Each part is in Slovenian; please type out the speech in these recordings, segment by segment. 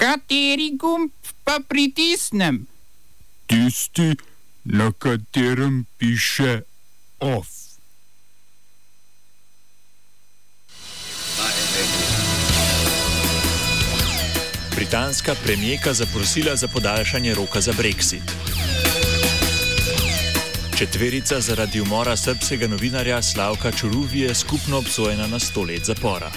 Kateri gumb pa pritisnem? Tisti, na katerem piše OF. Britanska premijeka zaprosila za podaljšanje roka za Brexit. Četverica zaradi umora srpskega novinarja Slavka Čuruvije skupno obsojena na sto let zapora.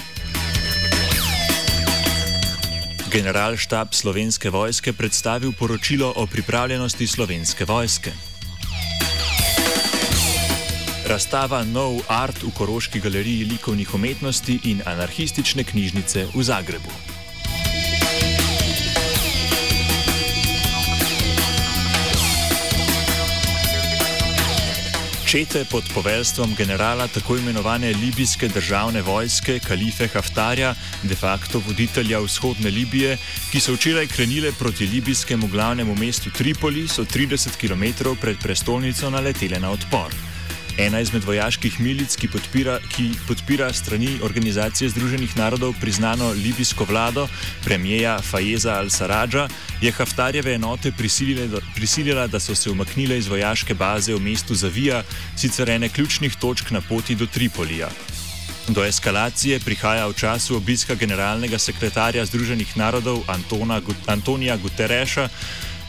Generalštab slovenske vojske predstavil poročilo o pripravljenosti slovenske vojske. Razstava Nov Art v Koroški galeriji likovnih umetnosti in anarhistične knjižnice v Zagrebu. Čete pod poveljstvom generala tako imenovane libijske državne vojske Kalife Haftarja, de facto voditelja vzhodne Libije, ki so včeraj krenile proti libijskemu glavnemu mestu Tripoli, so 30 km pred prestolnico naletele na odpor. Ena izmed vojaških milic, ki podpira, ki podpira strani Organizacije Združenih narodov priznano libijsko vlado, premijeja Fajeza al-Saradža, je Haftarjeve enote prisilila, da so se umaknile iz vojaške baze v mestu Zavija, sicer ene ključnih točk na poti do Tripolija. Do eskalacije prihaja v času obiska generalnega sekretarja Združenih narodov Antona, Antonija Gutereša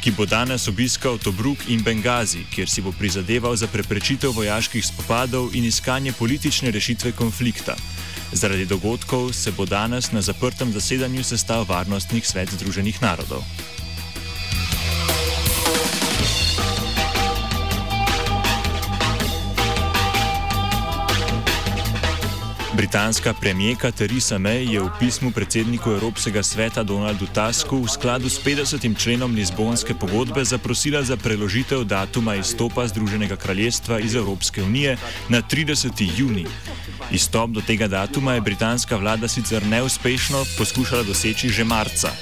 ki bo danes obiskal Tobruk in Bengazi, kjer si bo prizadeval za preprečitev vojaških spopadov in iskanje politične rešitve konflikta. Zaradi dogodkov se bo danes na zaprtem zasedanju sestal Varnostnih svet Združenih narodov. Britanska premijeka Theresa May je v pismu predsedniku Evropskega sveta Donaldu Tusku v skladu s 50. členom Lizbonske pogodbe zaprosila za preložitev datuma izstopa Združenega kraljestva iz Evropske unije na 30. juni. Izstop do tega datuma je britanska vlada sicer neuspešno poskušala doseči že marca.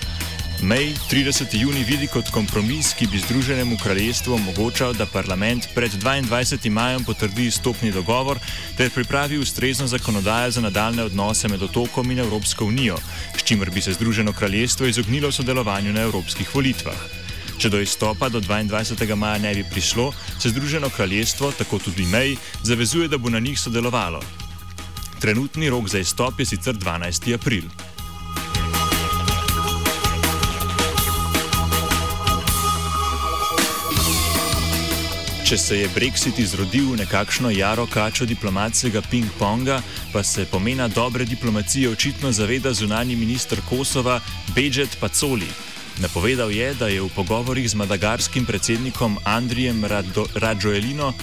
May 30. juni vidi kot kompromis, ki bi Združenemu kraljestvu omogočal, da parlament pred 22. majem potrdi stopni dogovor ter pripravi ustrezno zakonodajo za nadaljne odnose med otokom in Evropsko unijo, s čimer bi se Združeno kraljestvo izognilo sodelovanju na evropskih volitvah. Če do izstopa do 22. maja ne bi prišlo, se Združeno kraljestvo, tako tudi May, zavezuje, da bo na njih sodelovalo. Trenutni rok za izstop je sicer 12. april. Če se je Brexit izrodil v nekakšno jaro kačo diplomatskega ping-ponga, pa se pomena dobre diplomacije očitno zaveda zunani minister Kosova Bejet Pacoli. Napovedal je, da je v pogovorih z madagarskim predsednikom Andrijem Radžoelino,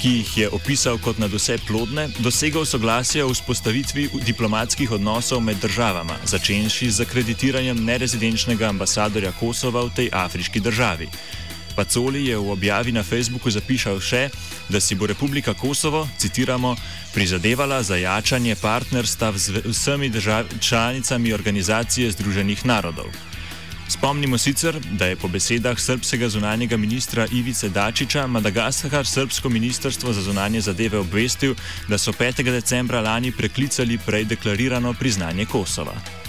ki jih je opisal kot na vse plodne, dosegel soglasje o vzpostavitvi diplomatskih odnosov med državama, začenši z akreditiranjem nerezidenčnega ambasadorja Kosova v tej afriški državi. Pacoli je v objavi na Facebooku zapisal še, da si bo Republika Kosovo, citiramo, prizadevala za jačanje partnerstva z vsemi članicami Organizacije Združenih narodov. Spomnimo sicer, da je po besedah srpskega zunanjega ministra Ivice Dačiča Madagaskar srpsko ministrstvo za zunanje zadeve obvestil, da so 5. decembra lani preklicali prej deklarirano priznanje Kosova.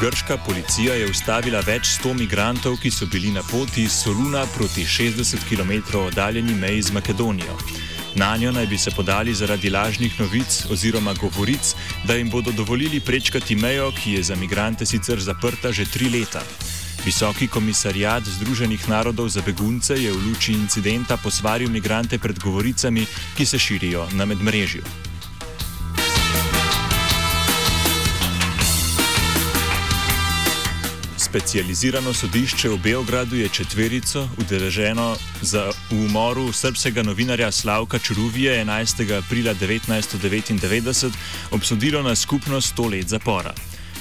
Grška policija je ustavila več sto migrantov, ki so bili na poti iz Soluna proti 60 km oddaljeni meji z Makedonijo. Na njo naj bi se podali zaradi lažnih novic oziroma govoric, da jim bodo dovolili prečkati mejo, ki je za migrante sicer zaprta že tri leta. Visoki komisarjat Združenih narodov za begunce je v luči incidenta posvaril migrante pred govoricami, ki se širijo na medmrežju. Specializirano sodišče v Beogradu je četverico, udeleženo za umoru srpskega novinarja Slavka Čuruvije 11. aprila 1999, obsodilo na skupno 100 let zapora.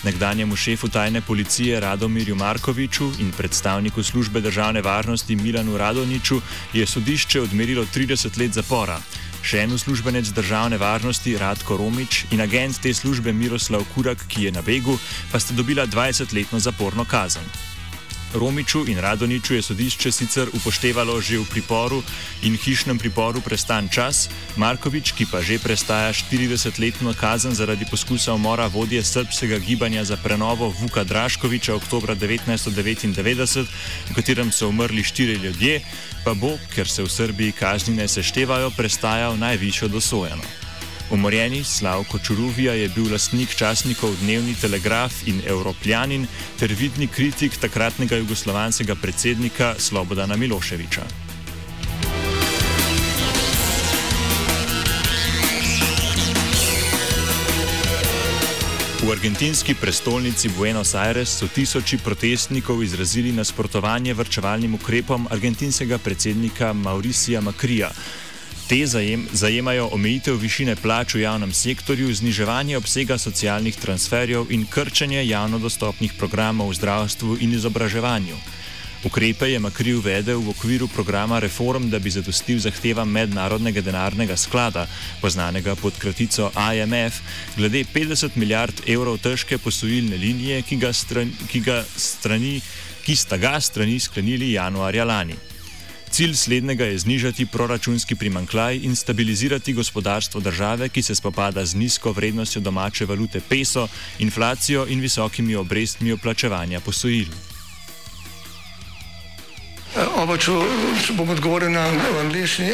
Nekdanjemu šefu tajne policije Radomirju Markoviču in predstavniku službe državne varnosti Milanu Radoniču je sodišče odmerilo 30 let zapora. Še en uslužbenec državne varnosti Radko Romič in agent te službe Miroslav Kurak, ki je na begu, pa sta dobila 20-letno zaporno kazen. Romiču in Radoniču je sodišče sicer upoštevalo že v priporu in hišnem priporu prestan čas, Markovič, ki pa že prestaja 40-letno kazen zaradi poskusa umora vodje srpskega gibanja za prenovo Vuka Draškoviča oktober 1999, v katerem so umrli štiri ljudje, pa bo, ker se v Srbiji kazni ne seštevajo, prestajal najvišjo dosojeno. Umorjeni Slavko Čuruvija je bil lastnik časnikov Dnevni telegraf in Evropljanin ter vidni kritik takratnega jugoslovanskega predsednika Slobodana Miloševiča. V argentinski prestolnici Buenos Aires so tisoči protestnikov izrazili nasprotovanje vrčevalnim ukrepom argentinskega predsednika Mauricija Makrija. Te zajem, zajemajo omejitev višine plač v javnem sektorju, zniževanje obsega socialnih transferjev in krčenje javno dostopnih programov v zdravstvu in izobraževanju. Ukrepe je Makri uvedel v okviru programa reform, da bi zadostil zahtevam mednarodnega denarnega sklada, poznanega pod kratico IMF, glede 50 milijard evrov težke posojilne linije, ki, stran, ki, strani, ki sta ga strani sklenili januarja lani. Cilj slednjega je znižati proračunski primankljaj in stabilizirati gospodarstvo države, ki se spopada z nizko vrednostjo domače valute peso, inflacijo in visokimi obrestmi oplačevanja posojil. Oba, če, če bom odgovoril na angliški.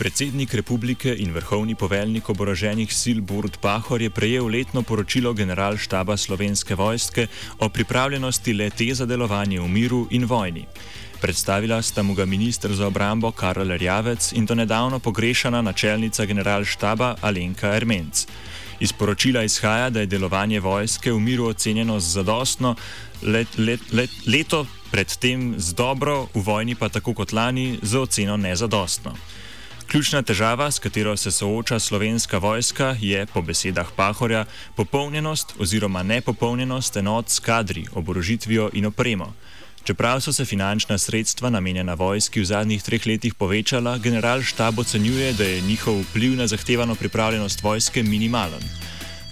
Predsednik republike in vrhovni poveljnik oboroženih sil Borut Pahor je prejel letno poročilo generalštaba slovenske vojske o pripravljenosti lete za delovanje v miru in vojni. Predstavila sta mu ga ministr za obrambo Karol Rjavec in to nedavno pogrešana načelnica generalštaba Alenka Ermenc. Iz poročila izhaja, da je delovanje vojske v miru ocenjeno z zadostno, let, let, let, leto predtem z dobro, v vojni pa tako kot lani z oceno nezadostno. Ključna težava, s katero se sooča slovenska vojska, je, po besedah Pahorja, popolnjenost oziroma nepopolnjenost enot s kadri, oborožitvijo in opremo. Čeprav so se finančna sredstva namenjena vojski v zadnjih treh letih povečala, general štab ocenjuje, da je njihov vpliv na zahtevano pripravljenost vojske minimalen.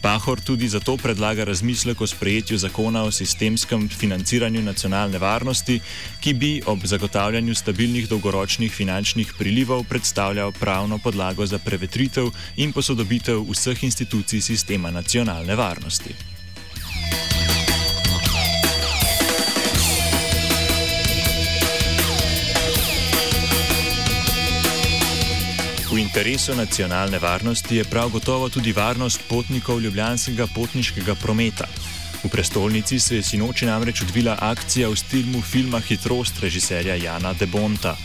Pahor tudi zato predlaga razmislek o sprejetju zakona o sistemskem financiranju nacionalne varnosti, ki bi ob zagotavljanju stabilnih dolgoročnih finančnih prilivov predstavljal pravno podlago za prevetritev in posodobitev vseh institucij sistema nacionalne varnosti. Interesu nacionalne varnosti je prav gotovo tudi varnost potnikov ljubljanskega potniškega prometa. V prestolnici se je sinoči namreč odvila akcija v stilu filma Hitrost režiserja Jana Debonta.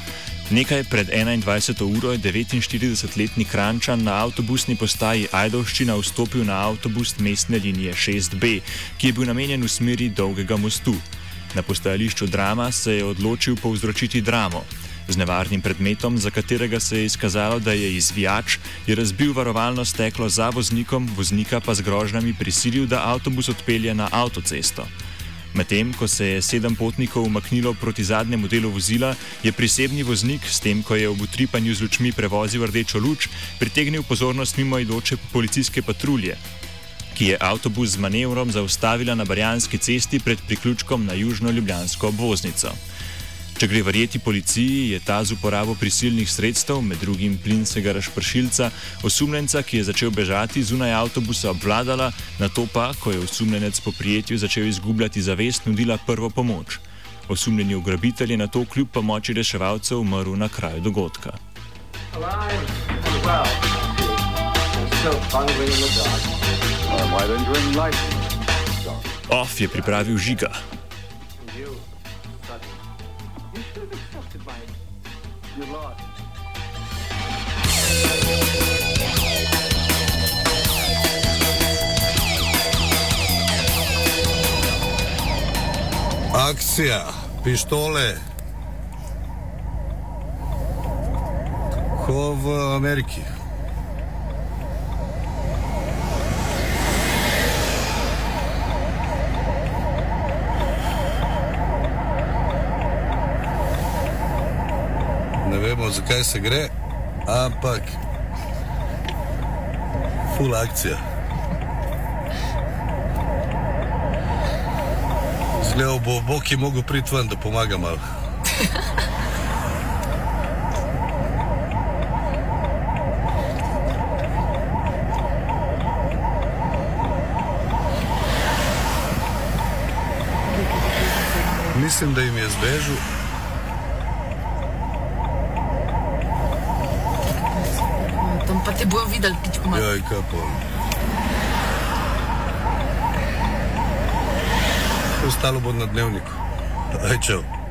Nekaj pred 21. uro je 49-letni Krančan na avtobusni postaji Ajdovščina vstopil na avtobus mestne linije 6B, ki je bil namenjen v smeri dolgega mostu. Na postajališču drama se je odločil povzročiti dramo. Z nevarnim predmetom, za katerega se je izkazalo, da je izvijač, je razbil varovalno steklo za voznikom, voznika pa z grožnjami prisilil, da avtobus odpelje na avtocesto. Medtem ko se je sedem potnikov umaknilo proti zadnjemu delu vozila, je prisebni voznik, s tem, ko je v utripanju z lučmi prevozil rdečo luč, pritegnil pozornost mimoidoče policijske patrulje, ki je avtobus z manevrom zaustavila na Barjanski cesti pred priključkom na južno ljubljansko obvoznico. Če gre verjeti policiji, je ta z uporabo prisilnih sredstev, med drugim plinskega razpršilca, osumljenca, ki je začel bežati zunaj avtobusa, obvladala, na to pa, ko je osumljenec po prijetju začel izgubljati zavest, nudila prvo pomoč. Osumljeni ugrabitelj je na to kljub pomoči reševalcev umrl na kraju dogodka. Off je pripravil žiga. Akcija, pištole. Ko v Ameriki. Ne vemo, zakaj se gre, ampak full akcija. Zgledal bo Bog, ki mogel priti ven, da pomaga malo. Mislim, da jim je zbežal. Ty było widać pić pomadkę. Jajka po. Ostalo bo na dnevniku. Aj, čau.